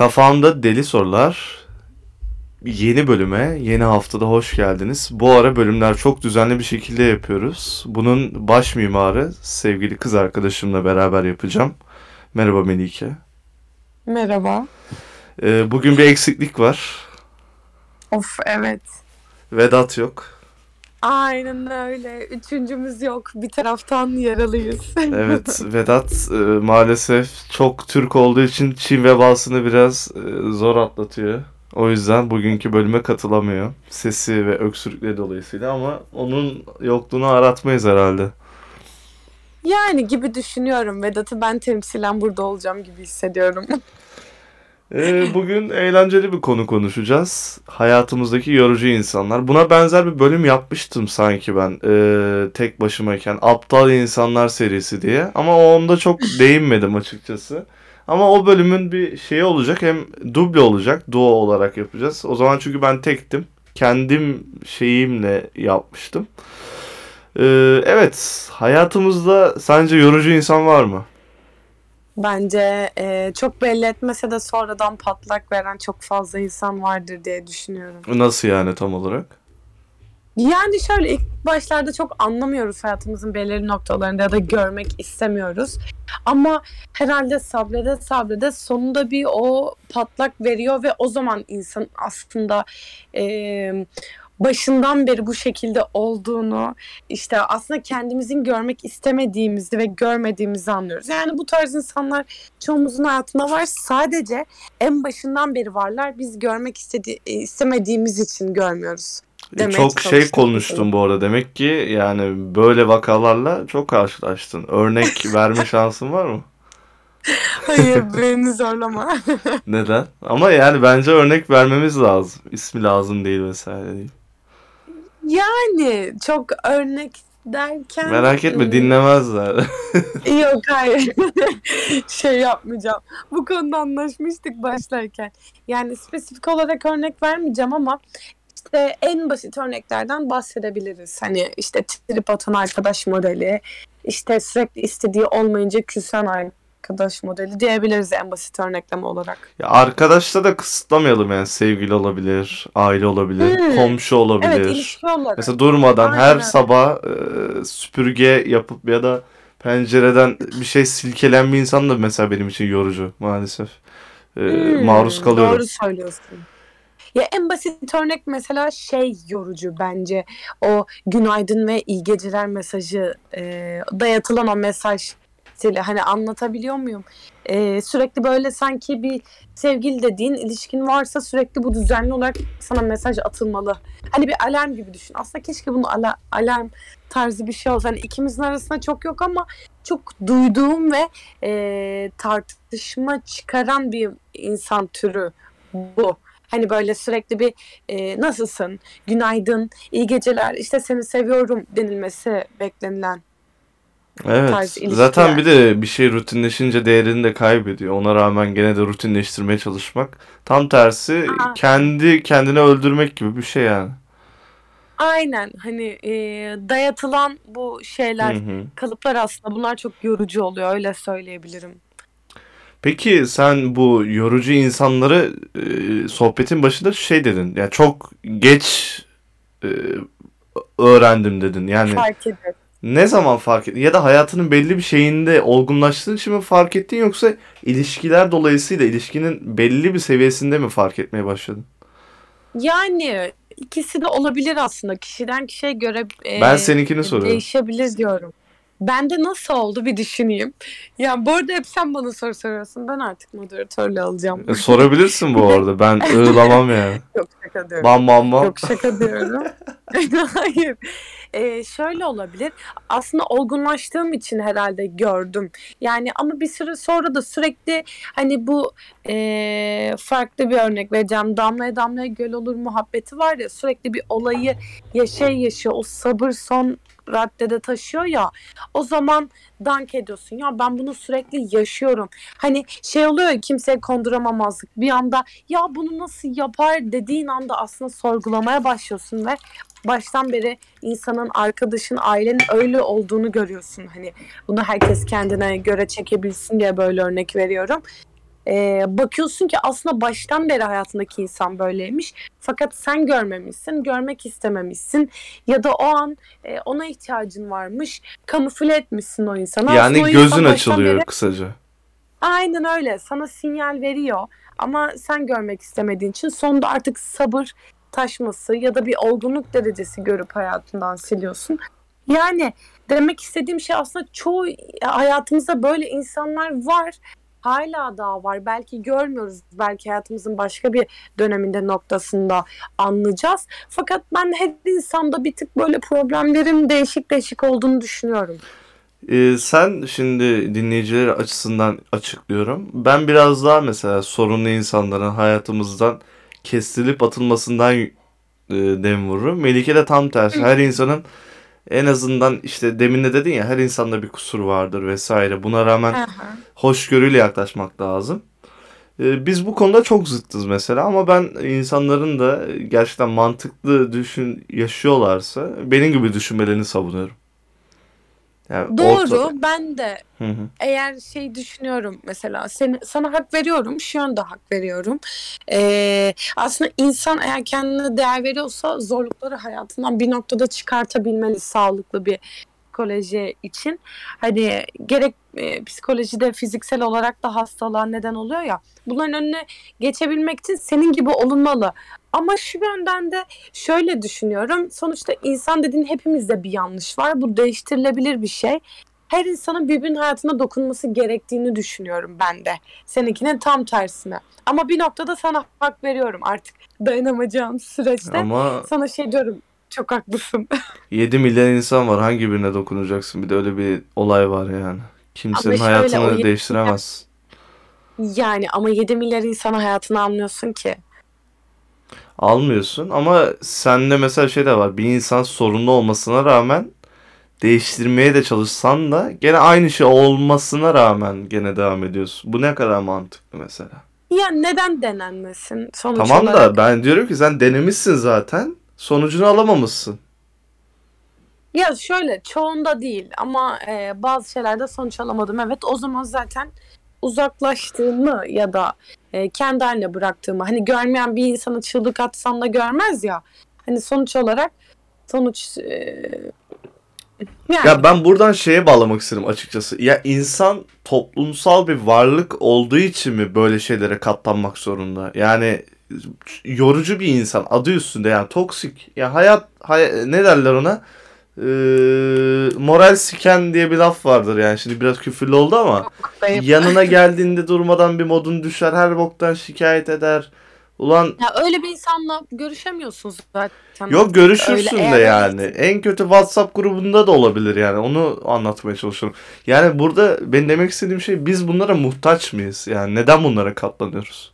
Kafamda Deli Sorular yeni bölüme, yeni haftada hoş geldiniz. Bu ara bölümler çok düzenli bir şekilde yapıyoruz. Bunun baş mimarı sevgili kız arkadaşımla beraber yapacağım. Merhaba Melike. Merhaba. Ee, bugün bir eksiklik var. Of evet. Vedat yok. Aynen öyle. Üçüncümüz yok. Bir taraftan yaralıyız. Evet, Vedat e, maalesef çok Türk olduğu için Çin vebasını biraz e, zor atlatıyor. O yüzden bugünkü bölüme katılamıyor. Sesi ve öksürükleri dolayısıyla ama onun yokluğunu aratmayız herhalde. Yani gibi düşünüyorum. Vedat'ı ben temsilen burada olacağım gibi hissediyorum. Ee, bugün eğlenceli bir konu konuşacağız. Hayatımızdaki yorucu insanlar. Buna benzer bir bölüm yapmıştım sanki ben ee, tek başımayken. Aptal İnsanlar serisi diye. Ama onda çok değinmedim açıkçası. Ama o bölümün bir şeyi olacak. Hem duble olacak. Duo olarak yapacağız. O zaman çünkü ben tektim. Kendim şeyimle yapmıştım. Ee, evet. Hayatımızda sence yorucu insan var mı? Bence e, çok belli etmese de sonradan patlak veren çok fazla insan vardır diye düşünüyorum. Nasıl yani tam olarak? Yani şöyle ilk başlarda çok anlamıyoruz hayatımızın belirli noktalarında ya da görmek istemiyoruz. Ama herhalde sabrede sabrede sonunda bir o patlak veriyor ve o zaman insan aslında e, başından beri bu şekilde olduğunu işte aslında kendimizin görmek istemediğimizi ve görmediğimizi anlıyoruz. Yani bu tarz insanlar çoğumuzun hayatında var. Sadece en başından beri varlar. Biz görmek istedi istemediğimiz için görmüyoruz. Demek çok şey konuştum bu arada. Demek ki yani böyle vakalarla çok karşılaştın. Örnek verme şansın var mı? Hayır beni zorlama. Neden? Ama yani bence örnek vermemiz lazım. İsmi lazım değil vesaire değil. Yani çok örnek derken... Merak etme dinlemezler. Yok hayır. şey yapmayacağım. Bu konuda anlaşmıştık başlarken. Yani spesifik olarak örnek vermeyeceğim ama işte en basit örneklerden bahsedebiliriz. Hani işte trip atan arkadaş modeli, işte sürekli istediği olmayınca küsen arkadaş modeli diyebiliriz en basit örnekleme olarak. Ya arkadaşla da kısıtlamayalım yani sevgili olabilir, aile olabilir, hmm. komşu olabilir. Evet ilişki olarak. Mesela durmadan Aynen. her sabah e, süpürge yapıp ya da pencereden bir şey silkelen bir insan da mesela benim için yorucu maalesef. E, hmm, maruz kalıyorum. Doğru söylüyorsun. Ya en basit örnek mesela şey yorucu bence. O günaydın ve iyi geceler mesajı e, dayatılan o mesaj stili. Hani anlatabiliyor muyum? Ee, sürekli böyle sanki bir sevgili dediğin ilişkin varsa sürekli bu düzenli olarak sana mesaj atılmalı. Hani bir alarm gibi düşün. Aslında keşke bunu ala, alarm tarzı bir şey olsa. Hani ikimizin arasında çok yok ama çok duyduğum ve e, tartışma çıkaran bir insan türü bu. Hani böyle sürekli bir e, nasılsın, günaydın, iyi geceler, işte seni seviyorum denilmesi beklenilen Evet. Zaten bir de bir şey rutinleşince değerini de kaybediyor. Ona rağmen gene de rutinleştirmeye çalışmak. Tam tersi Aa. kendi kendini öldürmek gibi bir şey yani. Aynen hani e, dayatılan bu şeyler, hı hı. kalıplar aslında bunlar çok yorucu oluyor öyle söyleyebilirim. Peki sen bu yorucu insanları e, sohbetin başında şey dedin. Yani çok geç e, öğrendim dedin. Yani fark ederim. Ne zaman fark ettin? Ya da hayatının belli bir şeyinde olgunlaştığın için mi fark ettin yoksa ilişkiler dolayısıyla ilişkinin belli bir seviyesinde mi fark etmeye başladın? Yani ikisi de olabilir aslında. Kişiden kişiye göre e, Ben seninkini soruyorum. değişebilir diyorum. Bende nasıl oldu bir düşüneyim. Ya bu arada hep sen bana soru soruyorsun. Ben artık moderatörle alacağım. E, sorabilirsin bu arada. Ben ığlamam yani. Yok şaka diyorum. Bam bam bam. Yok şaka diyorum. Hayır. Ee, şöyle olabilir. Aslında olgunlaştığım için herhalde gördüm. Yani ama bir süre sonra da sürekli hani bu e, farklı bir örnek vereceğim. Damlaya damlaya göl olur muhabbeti var ya sürekli bir olayı yaşay yaşıyor. O sabır son raddede taşıyor ya o zaman dank ediyorsun ya ben bunu sürekli yaşıyorum. Hani şey oluyor ya kimseye konduramamazlık bir anda ya bunu nasıl yapar dediğin anda aslında sorgulamaya başlıyorsun ve baştan beri insanın, arkadaşın, ailenin öyle olduğunu görüyorsun. Hani bunu herkes kendine göre çekebilsin diye böyle örnek veriyorum. E, bakıyorsun ki aslında baştan beri hayatındaki insan böyleymiş. Fakat sen görmemişsin, görmek istememişsin ya da o an e, ona ihtiyacın varmış, kamufle etmişsin o insanı. Yani Aslında gözün insan açılıyor beri- kısaca. Aynen öyle. Sana sinyal veriyor ama sen görmek istemediğin için sonunda artık sabır taşması ya da bir olgunluk derecesi görüp hayatından siliyorsun. Yani demek istediğim şey aslında çoğu hayatımızda böyle insanlar var. Hala daha var. Belki görmüyoruz. Belki hayatımızın başka bir döneminde noktasında anlayacağız. Fakat ben her insanda bir tık böyle problemlerin değişik değişik olduğunu düşünüyorum. Ee, sen şimdi dinleyiciler açısından açıklıyorum. Ben biraz daha mesela sorunlu insanların hayatımızdan kestilip atılmasından e, dem vururum. Melike de tam tersi. Her insanın en azından işte demin de dedin ya her insanda bir kusur vardır vesaire. Buna rağmen hoşgörüyle yaklaşmak lazım. Ee, Biz bu konuda çok zıttız mesela ama ben insanların da gerçekten mantıklı düşün yaşıyorlarsa benim gibi düşünmelerini savunuyorum. Yani Doğru. ortada- Ben de Hı hı. eğer şey düşünüyorum mesela seni, sana hak veriyorum şu yönde hak veriyorum Ee, aslında insan eğer kendine değer veriyorsa zorlukları hayatından bir noktada çıkartabilmeli sağlıklı bir psikoloji için hani gerek e, psikolojide fiziksel olarak da hastalığa neden oluyor ya bunların önüne geçebilmek için senin gibi olunmalı ama şu yönden de şöyle düşünüyorum sonuçta insan dediğin hepimizde bir yanlış var bu değiştirilebilir bir şey her insanın birbirinin hayatına dokunması gerektiğini düşünüyorum ben de. Seninkinin tam tersine. Ama bir noktada sana hak veriyorum artık dayanamayacağım süreçte. Ama Sana şey diyorum çok haklısın. 7 milyon insan var. Hangi birine dokunacaksın? Bir de öyle bir olay var yani. Kimsenin şöyle, hayatını o değiştiremez. yani ama 7 milyar insan hayatını anlıyorsun ki. Almıyorsun ama sende mesela şey de var. Bir insan sorunlu olmasına rağmen değiştirmeye de çalışsan da gene aynı şey olmasına rağmen gene devam ediyorsun. Bu ne kadar mantıklı mesela. Ya neden denenmesin sonuç Tamam olarak? da ben diyorum ki sen denemişsin zaten. Sonucunu alamamışsın. Ya şöyle çoğunda değil ama e, bazı şeylerde sonuç alamadım. Evet o zaman zaten uzaklaştığımı ya da e, kendi haline bıraktığımı hani görmeyen bir insana çığlık atsan da görmez ya. Hani sonuç olarak sonuç e, yani Ya ben buradan şeye bağlamak istedim açıkçası. Ya insan toplumsal bir varlık olduğu için mi böyle şeylere katlanmak zorunda? Yani yorucu bir insan adı üstünde yani toksik. Ya hayat hay- ne derler ona? Ee, moral siken diye bir laf vardır yani. Şimdi biraz küfürlü oldu ama yanına geldiğinde durmadan bir modun düşer, her boktan şikayet eder. Ulan ya öyle bir insanla görüşemiyorsunuz zaten. Yok görüşürsün Öyle, de yani. En kötü WhatsApp grubunda da olabilir yani. Onu anlatmaya çalışıyorum. Yani burada ben demek istediğim şey biz bunlara muhtaç mıyız? Yani neden bunlara katlanıyoruz?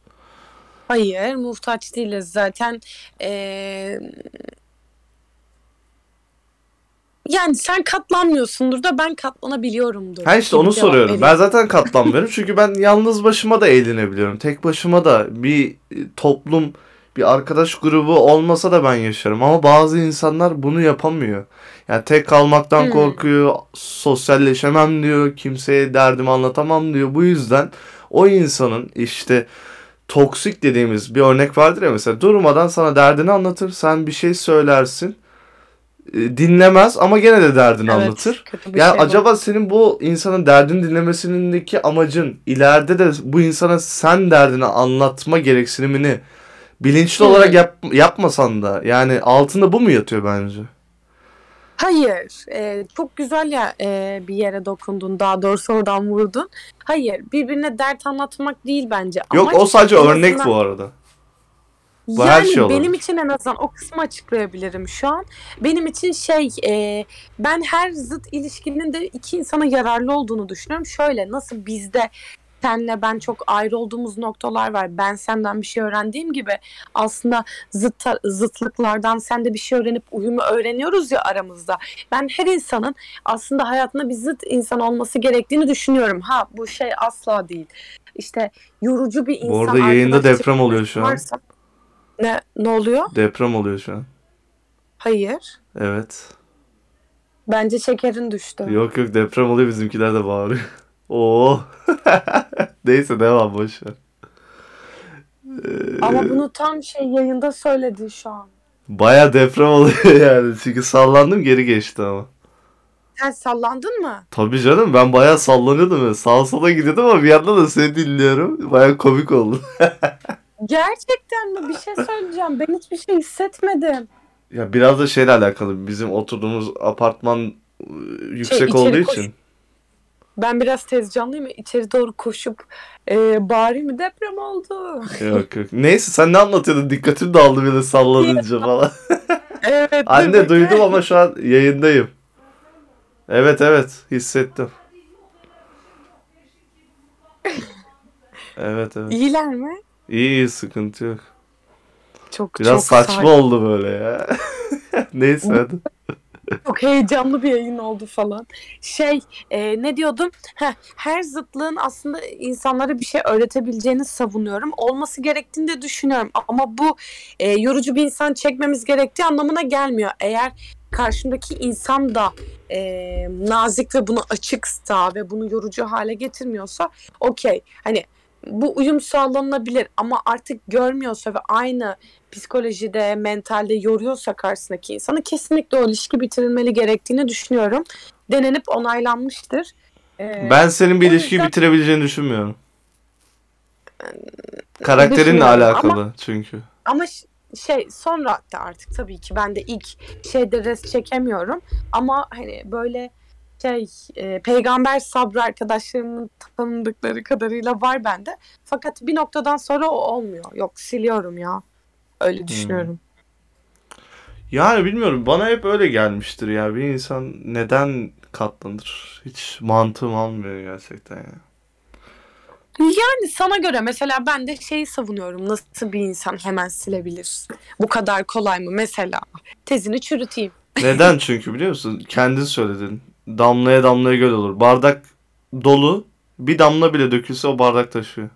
Hayır, muhtaç değiliz zaten. Ee, yani sen katlanmıyorsundur da ben katlanabiliyorumdur. Ha işte gibi onu cevap soruyorum. Ben zaten katlanmıyorum. Çünkü ben yalnız başıma da eğlenebiliyorum. Tek başıma da bir e, toplum, bir arkadaş grubu olmasa da ben yaşarım. Ama bazı insanlar bunu yapamıyor. Yani tek kalmaktan Hmm. korkuyor, sosyalleşemem diyor, kimseye derdimi anlatamam diyor. Bu yüzden o insanın işte toksik dediğimiz bir örnek vardır ya mesela durmadan sana derdini anlatır, sen bir şey söylersin, e, dinlemez ama gene de derdini Evet, anlatır. Yani şey bu. acaba senin bu insanın derdini dinlemesindeki amacın ileride de bu insana sen derdini anlatma gereksinimini bilinçli Hı. olarak yap, yapmasan da yani altında bu mu yatıyor bence? Hayır, e, çok güzel ya e, bir yere dokundun, daha doğrusu oradan vurdun. Hayır, birbirine dert anlatmak değil bence. Yok Amaç o sadece örnek azından- bu arada. Bu yani her şey olabilir. benim için en azından o kısmı açıklayabilirim şu an. Benim için şey e, ben her zıt ilişkinin de iki insana yararlı olduğunu düşünüyorum. Şöyle nasıl bizde senle ben çok ayrı olduğumuz noktalar var. Ben senden bir şey öğrendiğim gibi aslında zıt zıtlıklardan sen de bir şey öğrenip uyumu öğreniyoruz ya aramızda. Ben her insanın aslında hayatında bir zıt insan olması gerektiğini düşünüyorum. Ha bu şey asla değil. İşte yorucu bir insan Bu arada yayında deprem oluyor şu an. varsa- ne ne oluyor? Deprem oluyor şu an. Hayır. Evet. Bence şekerin düştü. Yok yok deprem oluyor bizimkiler de bağırıyor. Oo. Neyse devam boş ver. Ama Ee, bunu tam şey yayında söyledin şu an. Baya deprem oluyor yani. Çünkü sallandım geri geçti ama. Sen sallandın mı? Tabii canım ben baya sallanıyordum. Sağa sola gidiyordum ama bir yandan da seni dinliyorum. Baya komik oldu. Gerçekten mi? Bir şey söyleyeceğim. Ben hiçbir şey hissetmedim. Ya biraz da şeyle alakalı. Bizim oturduğumuz apartman ıı, yüksek içeri olduğu koş- için. Ben biraz tezcanlıyım. İçeri doğru koşup e, bağırayım mı deprem oldu. Yok yok. Neyse sen ne anlatıyordun? Dikkatim dağıldı böyle sallanınca falan. evet. Anne duydum ama şu an yayındayım. Evet evet hissettim. Evet evet. İyiler mi? İyi iyi sıkıntı yok. Çok Biraz çok saçma sakin. oldu böyle ya. Neyse hadi. Çok heyecanlı bir yayın oldu falan. Şey e, ne diyordum? Heh, her zıtlığın aslında insanlara bir şey öğretebileceğini savunuyorum. Olması gerektiğini de düşünüyorum. Ama bu e, yorucu bir insan çekmemiz gerektiği anlamına gelmiyor. Eğer karşımdaki insan da e, nazik ve buna açıksa ve bunu yorucu hale getirmiyorsa okey. Hani bu uyum sağlanabilir ama artık görmüyorsa ve aynı psikolojide, mentalde yoruyorsa karşısındaki insanı kesinlikle o ilişki bitirilmeli gerektiğini düşünüyorum. Denenip onaylanmıştır. Ee, Ben senin bir ilişkiyi yüzden- bitirebileceğini düşünmüyorum. Karakterinle Düşünüyorum alakalı çünkü. Ama şey sonra da artık tabii ki ben de ilk şeyde res çekemiyorum. Ama hani böyle şey e, peygamber sabrı arkadaşlarımın tanıdıkları kadarıyla var bende. Fakat bir noktadan sonra o olmuyor. Yok siliyorum ya. Öyle düşünüyorum. Yani bilmiyorum bana hep öyle gelmiştir ya. Bir insan neden katlanır? Hiç mantığım almıyor gerçekten ya. Yani sana göre mesela ben de şeyi savunuyorum. Nasıl bir insan hemen silebilir? Bu kadar kolay mı? Mesela tezini çürüteyim. Neden çünkü biliyor musun? Kendin söyledin. Damlaya damlaya göl olur. Bardak dolu. Bir damla bile dökülse o bardak taşıyor.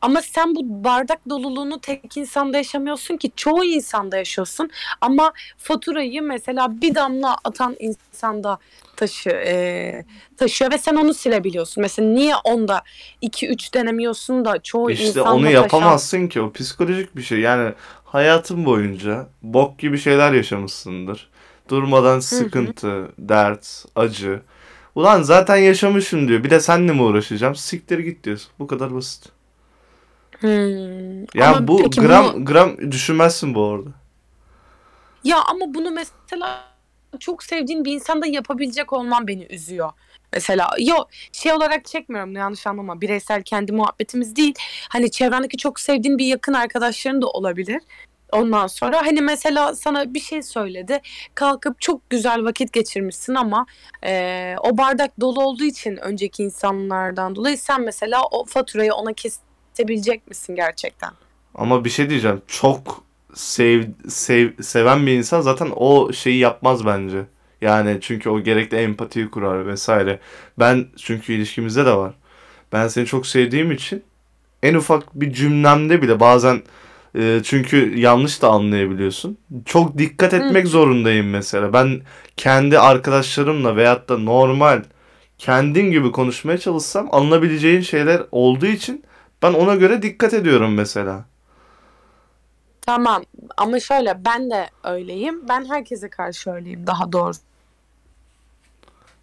Ama sen bu bardak doluluğunu tek insanda yaşamıyorsun ki çoğu insanda yaşıyorsun. Ama faturayı mesela bir damla atan insanda taşı e, taşıyor ve sen onu silebiliyorsun. Mesela niye onda 2-3 denemiyorsun da çoğu İşte insanda onu taşan- yapamazsın ki. O psikolojik bir şey. Yani hayatın boyunca bok gibi şeyler yaşamışsındır. Durmadan sıkıntı, dert, acı. Ulan zaten yaşamışım diyor. Bir de seninle mi uğraşacağım? Siktir git diyorsun. Bu kadar basit. Hmm. Ya Ama bu gram bunu- gram düşünmezsin bu arada. Ya ama bunu mesela çok sevdiğin bir insanda yapabilecek olman beni üzüyor. Mesela yo şey olarak çekmiyorum yanlış anlama bireysel kendi muhabbetimiz değil. Hani çevrendeki çok sevdiğin bir yakın arkadaşların da olabilir. Ondan sonra hani mesela sana bir şey söyledi. Kalkıp çok güzel vakit geçirmişsin ama eee, o bardak dolu olduğu için önceki insanlardan dolayı sen mesela o faturayı ona kesebilecek misin gerçekten? Ama bir şey diyeceğim. Çok sev, sev, seven bir insan zaten o şeyi yapmaz bence. Yani çünkü o gerekli empatiyi kurar vesaire. Ben çünkü ilişkimizde de var. Ben seni çok sevdiğim için en ufak bir cümlemde bile bazen e, çünkü yanlış da anlayabiliyorsun. Çok dikkat etmek zorundayım mesela. Ben kendi arkadaşlarımla veyahut da normal kendin gibi konuşmaya çalışsam alınabileceğin şeyler olduğu için ben ona göre dikkat ediyorum mesela. Tamam ama şöyle ben de öyleyim. Ben herkese karşı öyleyim daha doğrusu.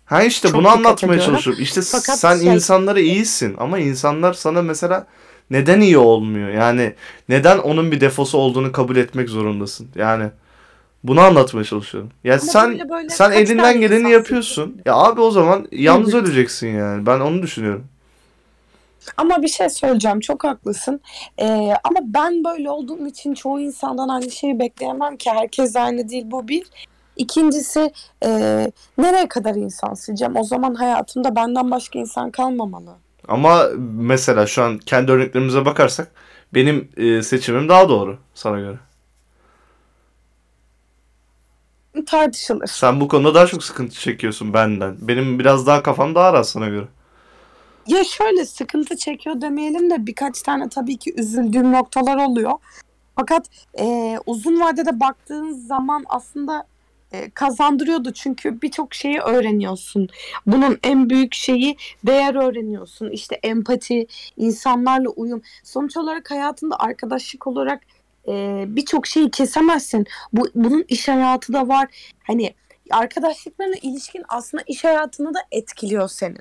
Ha işte Çok bunu anlatmaya ediyorum. çalışıyorum. İşte Fakat sen şey- insanlara iyisin ama insanlar sana mesela neden iyi olmuyor? Yani neden onun bir defosu olduğunu kabul etmek zorundasın? Yani bunu anlatmaya çalışıyorum. Ya Ama sen böyle böyle sen elinden geleni yapıyorsun. Ya abi o zaman yalnız Hı öleceksin yani. Ben onu düşünüyorum. Ama bir şey söyleyeceğim çok haklısın. Ee, ama ben böyle olduğum için çoğu insandan aynı şeyi bekleyemem ki. Herkes aynı değil bu bir. İkincisi e, nereye kadar insan sileceğim? O zaman hayatımda benden başka insan kalmamalı. Ama mesela şu an kendi örneklerimize bakarsak benim e, seçimim daha doğru sana göre. Tartışılır. Sen bu konuda daha çok sıkıntı çekiyorsun benden. Benim biraz daha kafam daha rahat sana göre. Ya şöyle sıkıntı çekiyor demeyelim de birkaç tane tabii ki üzüldüğüm noktalar oluyor. Fakat e, uzun vadede baktığın zaman aslında kazandırıyordu çünkü birçok şeyi öğreniyorsun. Bunun en büyük şeyi değer öğreniyorsun. İşte empati, insanlarla uyum. Sonuç olarak hayatında arkadaşlık olarak e, birçok şeyi kesemezsin. Bu bunun iş hayatı da var. Hani arkadaşlıklarına ilişkin aslında iş hayatını da etkiliyor senin.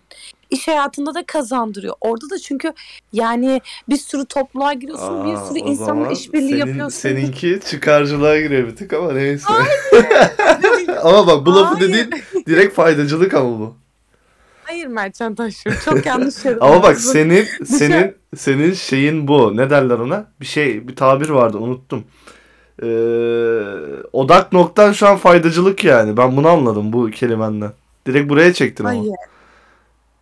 İş hayatında da kazandırıyor. Orada da çünkü yani bir sürü topluluğa giriyorsun, bir Aa, sürü o insanla işbirliği senin, yapıyorsun. Seninki çıkarcılığa giriyor bir tık ama neyse. ama bak bu lafı dediğin direkt faydacılık ama bu. Hayır Mertcan Taşur çok yanlış yorumladın. Ama bak senin şey- senin senin şeyin bu. Ne derler ona? Bir şey bir tabir vardı unuttum. Ee, odak noktan şu an faydacılık yani. Ben bunu anladım bu kelimenden. Direkt buraya çektin ama. Hayır.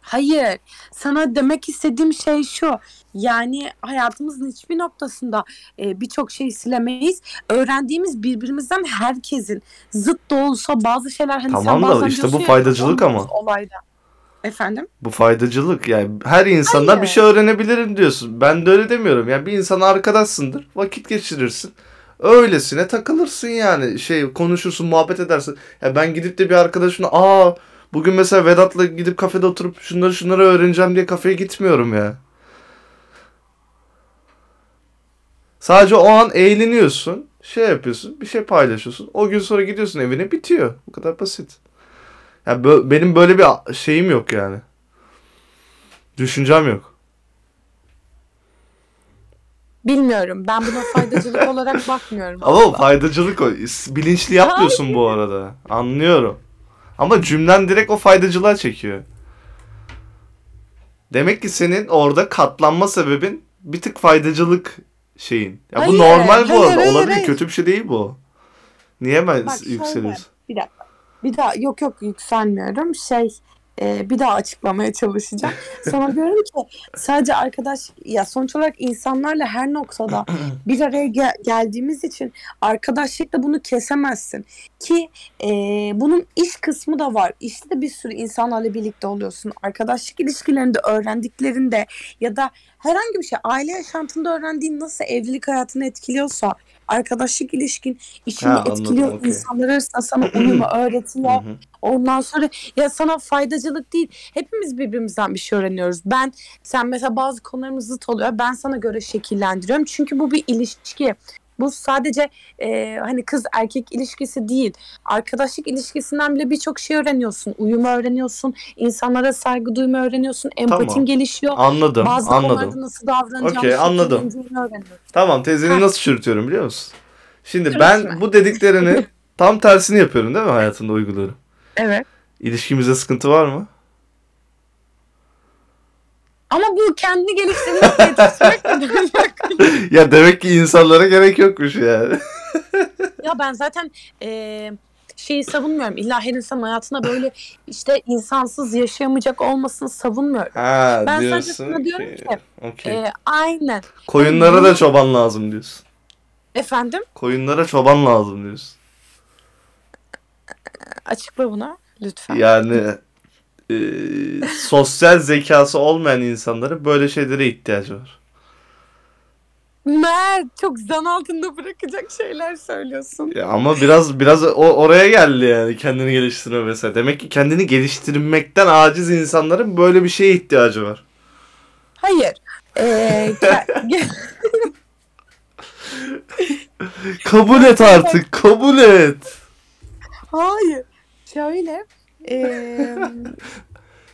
Hayır. Sana demek istediğim şey şu. Yani hayatımızın hiçbir noktasında e, birçok şeyi silemeyiz. Öğrendiğimiz birbirimizden herkesin zıt da olsa bazı şeyler hani Tamam sen da işte bu ya, faydacılık ama. olmaz Olayda. Efendim? Bu faydacılık yani her insandan Hayır. bir şey öğrenebilirim diyorsun. Ben de öyle demiyorum. Yani bir insana arkadaşsındır, vakit geçirirsin. Öylesine takılırsın yani. Şey konuşursun, muhabbet edersin. Ya ben gidip de bir arkadaşımla aa bugün mesela Vedat'la gidip kafede oturup şunları şunları öğreneceğim diye kafeye gitmiyorum ya. Sadece o an eğleniyorsun, şey yapıyorsun, bir şey paylaşıyorsun. O gün sonra gidiyorsun evine bitiyor. Bu kadar basit. Ya bö- benim böyle bir şeyim yok yani. Düşüncem yok. Bilmiyorum. Ben buna faydacılık olarak bakmıyorum. Ama o faydacılık o. Bilinçli yapmıyorsun bu arada. Anlıyorum. Ama cümlen direkt o faydacılığa çekiyor. Demek ki senin orada katlanma sebebin bir tık faydacılık şeyin. Ya bu Hayır, normal bu arada. hayır, Olabilir. hayır. Kötü bir şey değil bu. Niye ben Bak şöyle. yükseliyorsun? Bir dakika. Bir daha yok yok yükselmiyorum. Şey e, bir daha açıklamaya çalışacağım. Sana diyorum ki sadece arkadaş ya sonuç olarak insanlarla her noktada bir araya gel- geldiğimiz için arkadaşlıkla bunu kesemezsin. Ki e, bunun iş kısmı da var. İşte de bir sürü insanlarla birlikte oluyorsun. Arkadaşlık ilişkilerinde öğrendiklerinde ya da herhangi bir şey aile yaşantında öğrendiğin nasıl evlilik hayatını etkiliyorsa arkadaşlık ilişkin işini Ha, anladım, etkiliyor. okey. insanlar arasında sana uyumu öğretiyor. Ondan sonra ya sana faydacılık değil. Hepimiz birbirimizden bir şey öğreniyoruz. Ben sen mesela bazı konularımız zıt oluyor. Ben sana göre şekillendiriyorum. Çünkü bu bir ilişki. Bu sadece e, hani kız erkek ilişkisi değil. Arkadaşlık ilişkisinden bile birçok şey öğreniyorsun. Uyumu öğreniyorsun. insanlara saygı duymayı öğreniyorsun. Empatin Tamam. gelişiyor. Anladım. Bazı anladım. nasıl davranacağını Okey, anladım. Tamam tezini Ha. nasıl çürütüyorum biliyor musun? Şimdi Çürütme. ben bu dediklerini tam tersini yapıyorum değil mi hayatımda uyguluyorum. Evet. İlişkimizde sıkıntı var mı? Ama bu kendini geliştirmek yetiştirmek ya demek ki insanlara gerek yokmuş yani. Ya ben zaten eee, şeyi savunmuyorum. İlla her insan hayatına böyle işte insansız yaşayamayacak olmasını savunmuyorum. Ha Ben sadece sana diyorum ki. Okey. Eee, aynen. Koyunlara bunu- da çoban lazım diyorsun. Efendim Koyunlara çoban lazım diyorsun. açıkla bunu lütfen. Yani e, sosyal zekası olmayan insanların böyle şeylere ihtiyacı var. Mert çok zan altında bırakacak şeyler söylüyorsun. Ya ama biraz biraz o oraya geldi yani kendini geliştirme mesela. Demek ki kendini geliştirmekten aciz insanların böyle bir şeye ihtiyacı var. Hayır. Ke- Kabul et artık, kabul et. Hayır. Şöyle.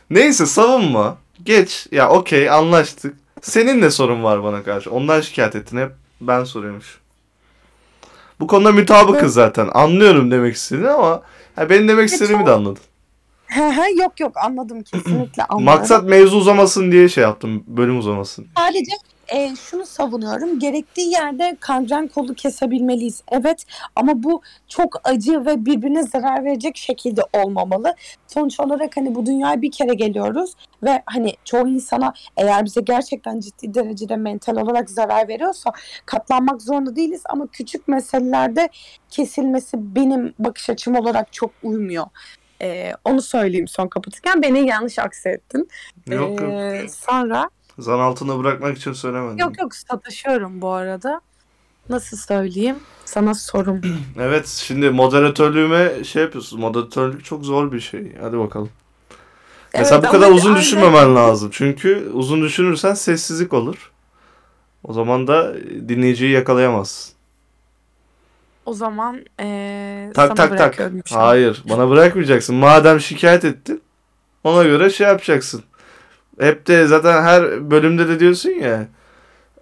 Neyse savunma. Geç. Ya okey anlaştık. Senin ne sorun var bana karşı? Ondan şikayet ettin hep. Ben soruyormuş. Bu konuda mutabıkız zaten. Anlıyorum demek istediğini ama ha, benim demek istediğimi de anladın. he he, yok yok anladım kesinlikle anladım. Maksat mevzu uzamasın diye şey yaptım. Bölüm uzamasın. Sadece e, şunu savunuyorum. Gerektiği yerde kangren kolu kesebilmeliyiz. Evet ama bu çok acı ve birbirine zarar verecek şekilde olmamalı. Sonuç olarak hani bu dünyaya bir kere geliyoruz ve hani çoğu insana eğer bize gerçekten ciddi derecede mental olarak zarar veriyorsa katlanmak zorunda değiliz ama küçük meselelerde kesilmesi benim bakış açım olarak çok uymuyor. E, onu söyleyeyim son kapatırken. Beni yanlış aksettin. Yok yok. E, sonra Zan altına bırakmak için söylemedim. Yok yok satışıyorum bu arada. nasıl söyleyeyim? Sana sorum. Evet şimdi moderatörlüğüme şey yapıyorsun. Moderatörlük çok zor bir şey. Hadi bakalım. Mesela Evet, bu kadar uzun aynı- düşünmemen lazım. Çünkü uzun düşünürsen sessizlik olur. O zaman da dinleyiciyi yakalayamazsın. O zaman eee Tak sana tak tak. Hayır, bana bırakmayacaksın. Madem şikayet ettin, ona göre şey yapacaksın. Hep de zaten her bölümde de diyorsun ya.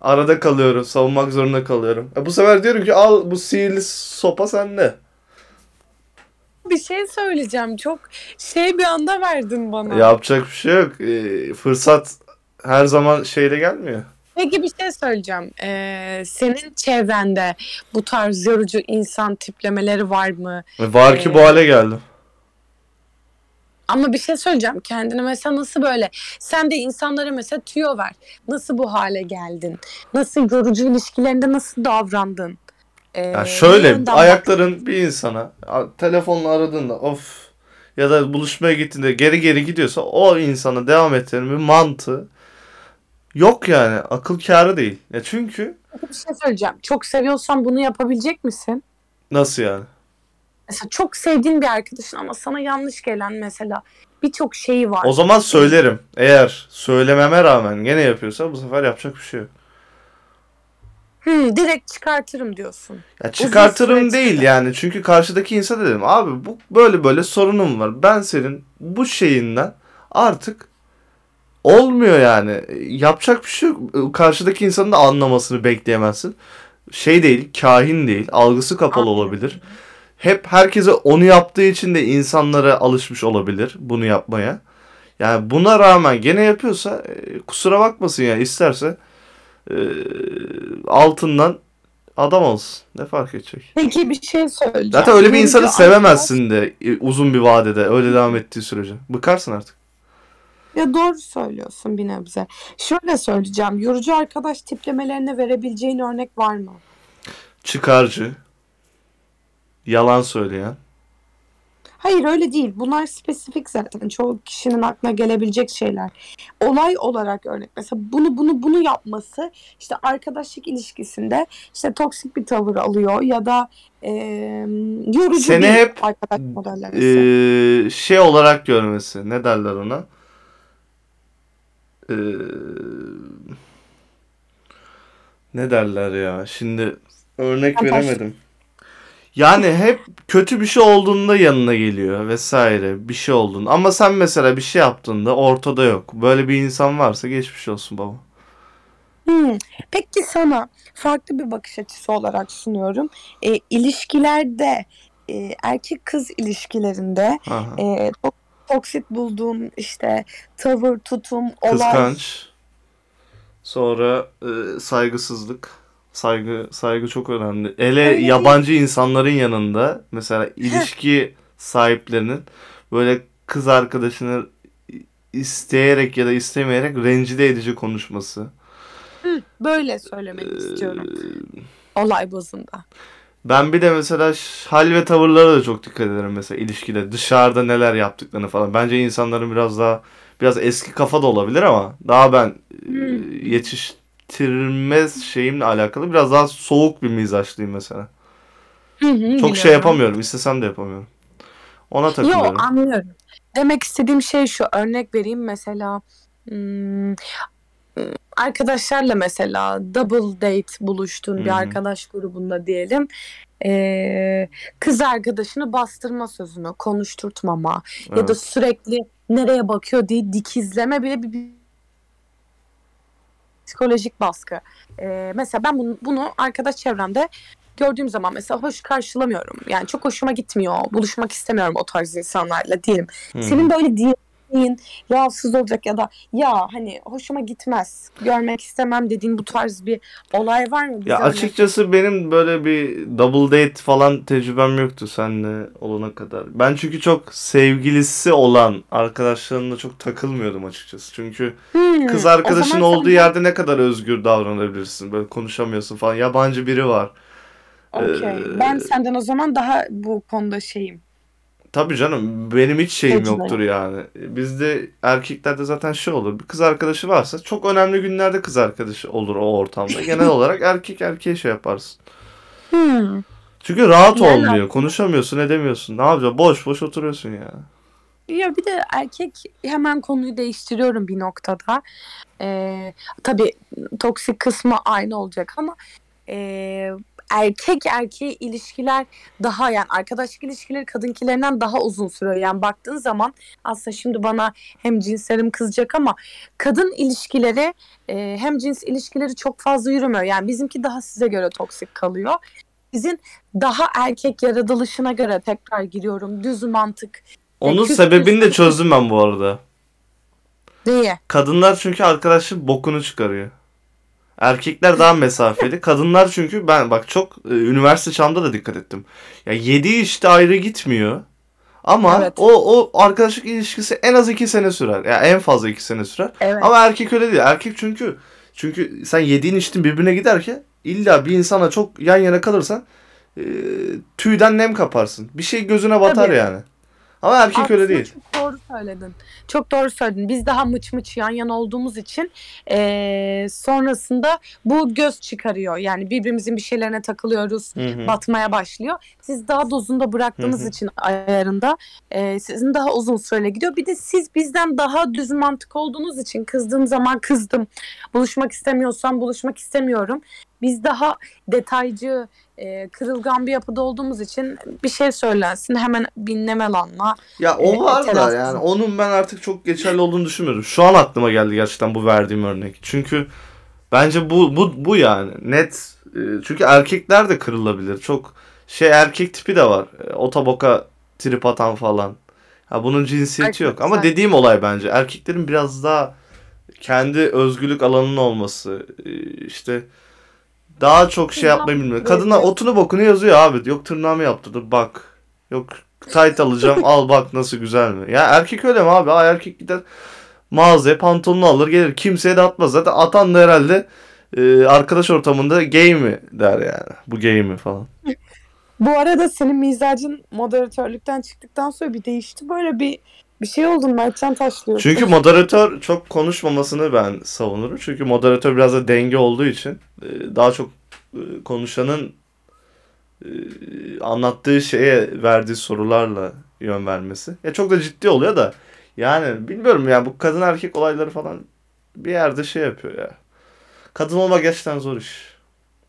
Arada kalıyorum, savunmak zorunda kalıyorum. E bu sefer diyorum ki al bu sihirli sopa sende. Bir şey söyleyeceğim. Çok şey bir anda verdin bana. Yapacak bir şey yok. E, fırsat her zaman şeyle gelmiyor. Peki bir şey söyleyeceğim. Eee, senin çevrende bu tarz yorucu insan tiplemeleri var mı? E, Var ki Ee, bu hale geldim. Ama bir şey söyleyeceğim. Kendine mesela nasıl böyle? Sen de insanlara mesela tüyo ver. Nasıl bu hale geldin? Nasıl yorucu ilişkilerinde nasıl davrandın? Ee, Ya ne şöyle ayakların bir insana telefonla aradığında of ya da buluşmaya gittiğinde geri geri gidiyorsa o insana devam etmenin bir mantığı yok yani. Akıl kârı değil. Ya çünkü? Bir şey söyleyeceğim. Çok seviyorsan bunu yapabilecek misin? nasıl yani? Mesela çok sevdiğin bir arkadaşın ama sana yanlış gelen mesela birçok şeyi var. O zaman söylerim. Eğer söylememe rağmen gene yapıyorsa bu sefer yapacak bir şey yok. Hmm, direkt çıkartırım diyorsun. Ya çıkartırım değil yani. Çünkü karşıdaki insan dedim abi bu böyle böyle sorunum var. Ben senin bu şeyinden artık olmuyor yani. Yapacak bir şey yok. Karşıdaki insanın da anlamasını bekleyemezsin. Şey değil, kahin değil, algısı kapalı Anladım. olabilir. Hep herkese onu yaptığı için de insanlara alışmış olabilir bunu yapmaya. Yani buna rağmen gene yapıyorsa e, kusura bakmasın ya isterse e, altından adam olsun. Ne fark edecek? Peki bir şey söyleyeceğim. Zaten öyle bir insanı sevemezsin de e, uzun bir vadede öyle devam ettiği sürece. Bıkarsın artık. Ya doğru söylüyorsun bir nebze. Şöyle söyleyeceğim. Yorucu arkadaş tiplemelerine verebileceğin örnek var mı? Çıkarcı, yalan söyleyen, Hayır öyle değil. Bunlar spesifik zaten. Çoğu kişinin aklına gelebilecek şeyler. Olay olarak örnek. Mesela bunu bunu bunu yapması işte arkadaşlık ilişkisinde işte toksik bir tavır alıyor ya da e, yorucu Seni bir hep, arkadaş modellemesi. e, şey olarak görmesi. Ne derler ona? E, ne derler ya? Şimdi örnek Fantaş- veremedim. Yani hep kötü bir şey olduğunda yanına geliyor vesaire bir şey olduğunda. Ama sen mesela bir şey yaptığında ortada yok. Böyle bir insan varsa geçmiş olsun baba. Hmm. Peki sana farklı bir bakış açısı olarak sunuyorum. E, ilişkilerde e, erkek kız ilişkilerinde Aha. e, toksit bulduğun işte tavır, tutum, olay. Kıskanç. Sonra e, saygısızlık. Saygı saygı çok önemli. Hele Öyle değil. yabancı insanların yanında mesela ilişki sahiplerinin böyle kız arkadaşını isteyerek ya da istemeyerek rencide edici konuşması. Hı, böyle söylemek Ee, istiyorum. Olay bazında. Ben bir de mesela hal ve tavırlara da çok dikkat ederim mesela ilişkide. Dışarıda neler yaptıklarını falan. Bence insanların biraz daha biraz eski kafa da olabilir ama daha ben e, Hmm. Yetiştirme şeyimle alakalı biraz daha soğuk bir mizaçlıyım mesela. Hı hı, Çok biliyorum. şey yapamıyorum. istesem de yapamıyorum. Ona Yo takılıyorum. anlıyorum. Demek istediğim şey şu örnek vereyim mesela hmm, arkadaşlarla mesela double date buluştuğun Hı hı. bir arkadaş grubunda diyelim ee, kız arkadaşını bastırma sözünü konuşturtmama ya da Evet. sürekli nereye bakıyor diye dikizleme bile bir, bir psikolojik baskı. Ee, mesela ben bunu, bunu arkadaş çevremde gördüğüm zaman mesela hoş karşılamıyorum. Yani çok hoşuma gitmiyor. Buluşmak istemiyorum o tarz insanlarla diyelim. Hı. Senin böyle diyeceğin rahatsız olacak ya da ya hani hoşuma gitmez, görmek istemem dediğin bu tarz bir olay var mı? Bize Ya örnek açıkçası benim böyle bir double date falan tecrübem yoktu seninle olana kadar. Ben çünkü çok sevgilisi olan arkadaşlarımla çok takılmıyordum açıkçası. Çünkü Hmm, kız arkadaşın olduğu sen- yerde ne kadar özgür davranabilirsin. Böyle konuşamıyorsun falan. Yabancı biri var. Okey. Ee, Ben senden o zaman daha bu konuda şeyim. Tabii canım benim hiç şeyim Tecrübe. yoktur yani. Bizde erkeklerde zaten şey olur. Bir kız arkadaşı varsa çok önemli günlerde kız arkadaşı olur o ortamda. Genel olarak erkek erkeğe şey yaparsın. Hmm. Çünkü rahat Yani olmuyor. aslında- Konuşamıyorsun, edemiyorsun. Ne yapacaksın? Boş boş oturuyorsun ya. Ya bir de erkek hemen konuyu değiştiriyorum bir noktada. Ee, tabii toksik kısmı aynı olacak ama ee, erkek erkeğe ilişkiler daha yani arkadaşlık ilişkileri kadınkilerinden daha uzun sürüyor. Yani baktığın zaman aslında şimdi bana hem cinslerim kızacak ama kadın ilişkileri ee, hem cins ilişkileri çok fazla yürümüyor. Yani bizimki daha size göre toksik kalıyor. Sizin daha erkek yaratılışına göre tekrar giriyorum. Düz mantık. Onun küs sebebini de küs- çözdüm ben bu arada. Niye? Kadınlar çünkü arkadaşın bokunu çıkarıyor. Erkekler daha mesafeli. Kadınlar çünkü ben bak çok e, üniversite çağımda da dikkat ettim. Ya yediği işte ayrı gitmiyor. Ama Evet. o o arkadaşlık ilişkisi en az iki sene sürer. Ya en fazla iki sene sürer. Evet. Ama erkek öyle değil. Erkek çünkü çünkü sen yediğin içtin birbirine giderken illa bir insana çok yan yana kalırsan e, tüyden nem kaparsın. Bir şey gözüne batar Tabii. yani. Ama erkek Aslında öyle değil. Çok doğru söyledin. Çok doğru söyledin. Biz daha mıç mıç yan yana olduğumuz için eee, sonrasında bu göz çıkarıyor. Yani birbirimizin bir şeylerine takılıyoruz. Hı hı. Batmaya başlıyor. Siz daha dozunda bıraktığınız Hı hı. için ayarında eee, sizin daha uzun süre gidiyor. Bir de siz bizden daha düz mantık olduğunuz için kızdığım zaman kızdım. Buluşmak istemiyorsam buluşmak istemiyorum. Biz daha detaycı, eee, kırılgan bir yapıda olduğumuz için bir şey söylensin hemen binlemel anla. Ya e, o var da yani onun ben artık çok geçerli olduğunu düşünmüyorum. Şu an aklıma geldi gerçekten bu verdiğim örnek. Çünkü bence bu bu bu yani net e, çünkü erkekler de kırılabilir. Çok şey erkek tipi de var. E, Otoboka trip atan falan. Ha bunun cinsiyeti yok ama dediğim olay bence erkeklerin biraz daha kendi özgürlük alanının olması e, işte daha çok şey yapmayı bilmiyor. Kadınlar otunu bokunu yazıyor abi. Yok tırnağımı yaptırdım bak. Yok tight alacağım al bak nasıl güzel mi? Ya erkek öyle mi abi? Aa, erkek gider mağazaya pantolonunu alır gelir. Kimseye de atmaz. Zaten atan da herhalde e, arkadaş ortamında gay mi der yani. Bu gay mi falan. Bu arada senin mizacın moderatörlükten çıktıktan sonra bir değişti. Böyle bir bir şey oldun Mertcan taşlıyor. Çünkü moderatör çok konuşmamasını ben savunurum. Çünkü moderatör biraz da denge olduğu için e, daha çok e, konuşanın e, anlattığı şeye verdiği sorularla yön vermesi. Ya çok da ciddi oluyor da yani bilmiyorum ya bu kadın erkek olayları falan bir yerde şey yapıyor ya. Kadın olmak gerçekten zor iş.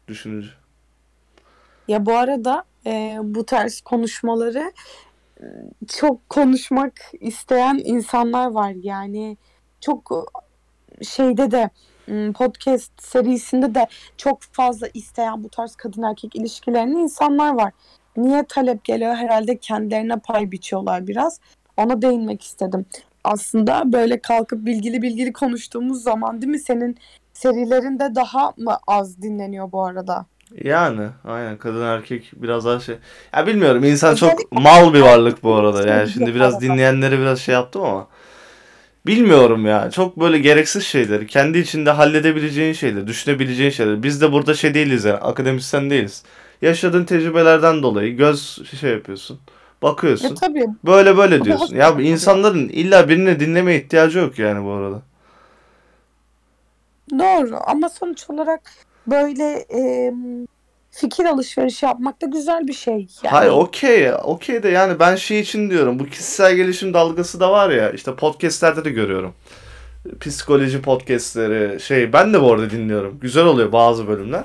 Düşününce. Ya bu arada e, bu tarz konuşmaları çok konuşmak isteyen insanlar var. Yani çok şeyde de podcast serisinde de çok fazla isteyen bu tarz kadın erkek ilişkilerini insanlar var. Niye talep geliyor? Herhalde kendilerine pay biçiyorlar biraz. Ona değinmek istedim. Aslında böyle kalkıp bilgili bilgili konuştuğumuz zaman değil mi senin serilerinde daha mı az dinleniyor bu arada? Yani aynen kadın erkek biraz daha şey. Ya bilmiyorum insan çok mal bir varlık bu arada. Yani şimdi biraz arada. dinleyenleri biraz şey yaptım ama. Bilmiyorum ya. Çok böyle gereksiz şeyler. Kendi içinde halledebileceğin şeyler, düşünebileceğin şeyler. Biz de burada şey değiliz yani. Akademisyen değiliz. Yaşadığın tecrübelerden dolayı göz şey yapıyorsun. Ya Bakıyorsun. tabii Böyle böyle diyorsun. Ya insanların illa birini dinlemeye ihtiyacı yok yani bu arada. Doğru ama sonuç olarak böyle e, fikir alışverişi yapmak da güzel bir şey. Yani Hayır okey. Okey de yani ben şey için diyorum. Bu kişisel gelişim dalgası da var ya. işte podcastlerde de görüyorum. Psikoloji podcastleri şey ben de bu arada dinliyorum. Güzel oluyor bazı bölümler.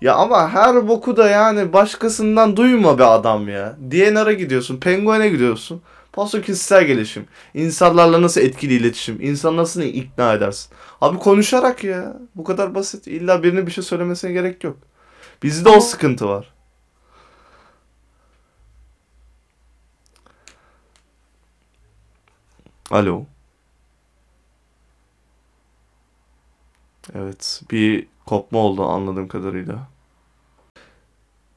Ya ama her boku da yani başkasından duyma be adam ya. DNR'a gidiyorsun, Penguin'e gidiyorsun. Paso kişisel gelişim. İnsanlarla nasıl etkili iletişim, insan nasıl ikna edersin. Abi konuşarak ya. Bu kadar basit. İlla birine bir şey söylemesine gerek yok. Bizde o sıkıntı var. Alo. Evet, bir kopma oldu anladığım kadarıyla.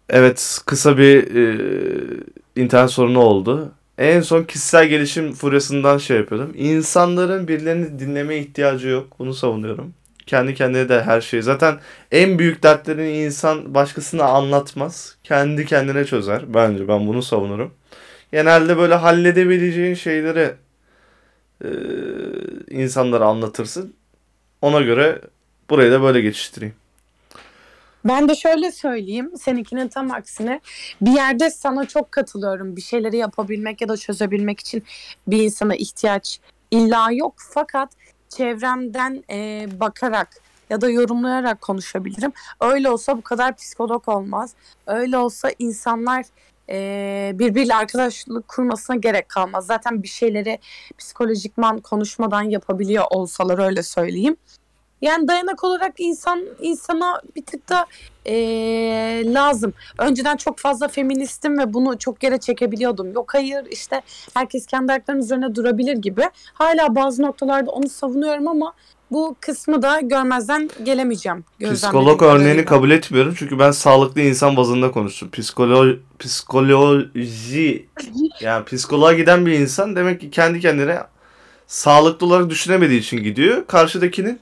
Evet, kısa bir e, internet sorunu oldu. En son kişisel gelişim furyasından şey yapıyordum. İnsanların birilerini dinlemeye ihtiyacı yok. Bunu savunuyorum. Kendi kendine de her şey. Zaten en büyük dertlerini insan başkasına anlatmaz. Kendi kendine çözer. Bence ben bunu savunurum. Genelde böyle halledebileceğin şeyleri e, insanlara anlatırsın. Ona göre burayı da böyle geçiştireyim. Ben de şöyle söyleyeyim, seninkinin tam aksine bir yerde sana çok katılıyorum. Bir şeyleri yapabilmek ya da çözebilmek için bir insana ihtiyaç illa yok. Fakat çevremden e, bakarak ya da yorumlayarak konuşabilirim. Öyle olsa bu kadar psikolog olmaz. Öyle olsa insanlar e, birbiriyle arkadaşlık kurmasına gerek kalmaz. Zaten bir şeyleri psikolojikman konuşmadan yapabiliyor olsalar öyle söyleyeyim. Yani dayanak olarak insan insana bir tık da eee, lazım. Önceden çok fazla feministim ve bunu çok yere çekebiliyordum. Yok hayır işte herkes kendi ayaklarının üzerine durabilir gibi. Hala bazı noktalarda onu savunuyorum ama bu kısmı da görmezden gelemeyeceğim. Psikolog örneğini kabul etmiyorum çünkü ben sağlıklı insan bazında konuştum. Psikolo psikoloji yani psikoloğa giden bir insan demek ki kendi kendine sağlıklı olarak düşünemediği için gidiyor. Karşıdakinin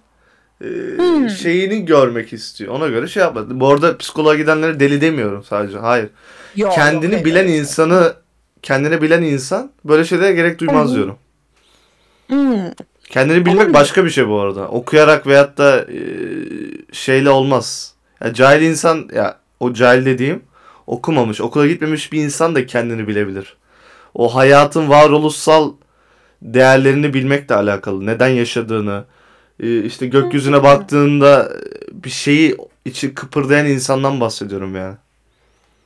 e, Hmm. şeyini görmek istiyor. Ona göre şey yapmadı. Bu arada psikoloğa gidenleri deli demiyorum sadece. Hayır. Yok, kendini yok, bilen evet. insanı kendine bilen insan böyle şeylere gerek duymaz hı. diyorum. Hmm. Kendini bilmek Olabilir. başka bir şey bu arada. Okuyarak veyahut da e, şeyle olmaz. Ya cahil insan ya o cahil dediğim okumamış, okula gitmemiş bir insan da kendini bilebilir. O hayatın varoluşsal değerlerini bilmekle alakalı. Neden yaşadığını, işte gökyüzüne baktığında bir şeyi içi kıpırdayan insandan bahsediyorum yani.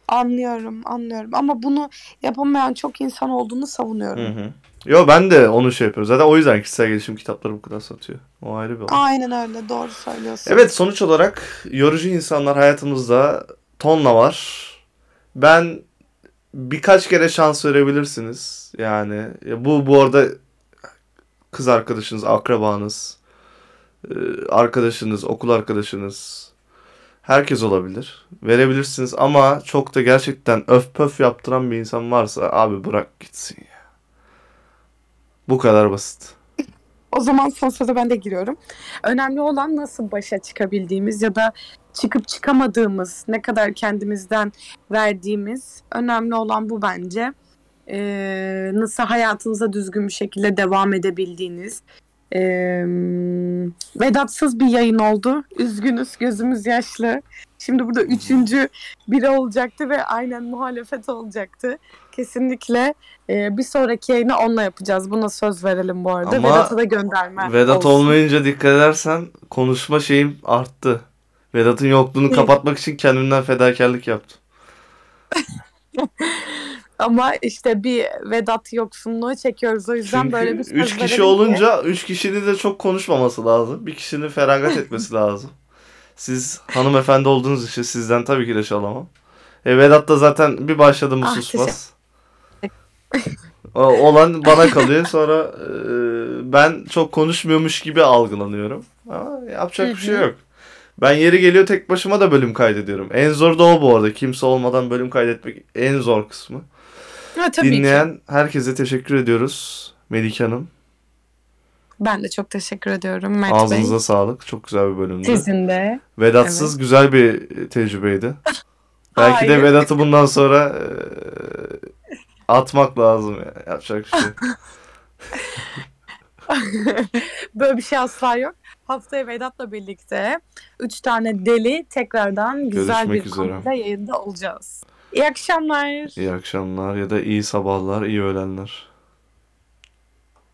Anlıyorum, anlıyorum. Ama bunu yapamayan çok insan olduğunu savunuyorum. Hı hı. Yo ben de onu şey yapıyorum. Zaten o yüzden kişisel gelişim kitapları bu kadar satıyor. O ayrı bir olay. Aynen öyle, doğru söylüyorsun. Evet sonuç olarak yorucu insanlar hayatımızda tonla var. Ben birkaç kere şans verebilirsiniz. Yani ya bu bu arada kız arkadaşınız, akrabanız, e, arkadaşınız, okul arkadaşınız herkes olabilir. Verebilirsiniz ama çok da gerçekten öf pöf yaptıran bir insan varsa abi bırak gitsin ya. Bu kadar basit. O zaman son söze ben de giriyorum. Önemli olan nasıl başa çıkabildiğimiz ya da çıkıp çıkamadığımız, ne kadar kendimizden verdiğimiz. Önemli olan bu bence. Ee, nasıl hayatınıza düzgün bir şekilde devam edebildiğiniz. Ee, Vedatsız bir yayın oldu. Üzgünüz, gözümüz yaşlı. Şimdi burada üçüncü biri olacaktı ve aynen muhalefet olacaktı. Kesinlikle e, bir sonraki yayını onunla yapacağız. Buna söz verelim bu arada. Ama Vedat'a da gönderme Vedat olsun. olmayınca dikkat edersen konuşma şeyim arttı. Vedat'ın yokluğunu kapatmak için kendimden fedakarlık yaptım. Ama işte bir Vedat yoksunluğu çekiyoruz. O yüzden Çünkü böyle bir söz 3 kişi olunca 3 kişinin de çok konuşmaması lazım. Bir kişinin feragat etmesi lazım. Siz hanımefendi olduğunuz için sizden tabii ki de çalamam. E Vedat da zaten bir başladı mı Ah, susmaz. Olan bana kalıyor. Sonra e, ben çok konuşmuyormuş gibi algılanıyorum. Ama yapacak bir şey yok. Ben yeri geliyor tek başıma da bölüm kaydediyorum. En zor da o bu arada. Kimse olmadan bölüm kaydetmek en zor kısmı. Ha, tabii ki. Dinleyen herkese teşekkür ediyoruz. Melike Hanım. Ben de çok teşekkür ediyorum Mert Ağzınıza Bey. sağlık. Çok güzel bir bölümdü. Sizin de. Vedatsız güzel bir tecrübeydi. Belki de Hayır. Vedat'ı bundan sonra e, atmak lazım. Yani. Yapacak bir şey. Böyle bir şey asla yok. Haftaya Vedat'la birlikte üç tane deli tekrardan güzel Görüşmek bir üzere. yayında olacağız. İyi akşamlar. İyi akşamlar ya da iyi sabahlar, iyi öğlenler.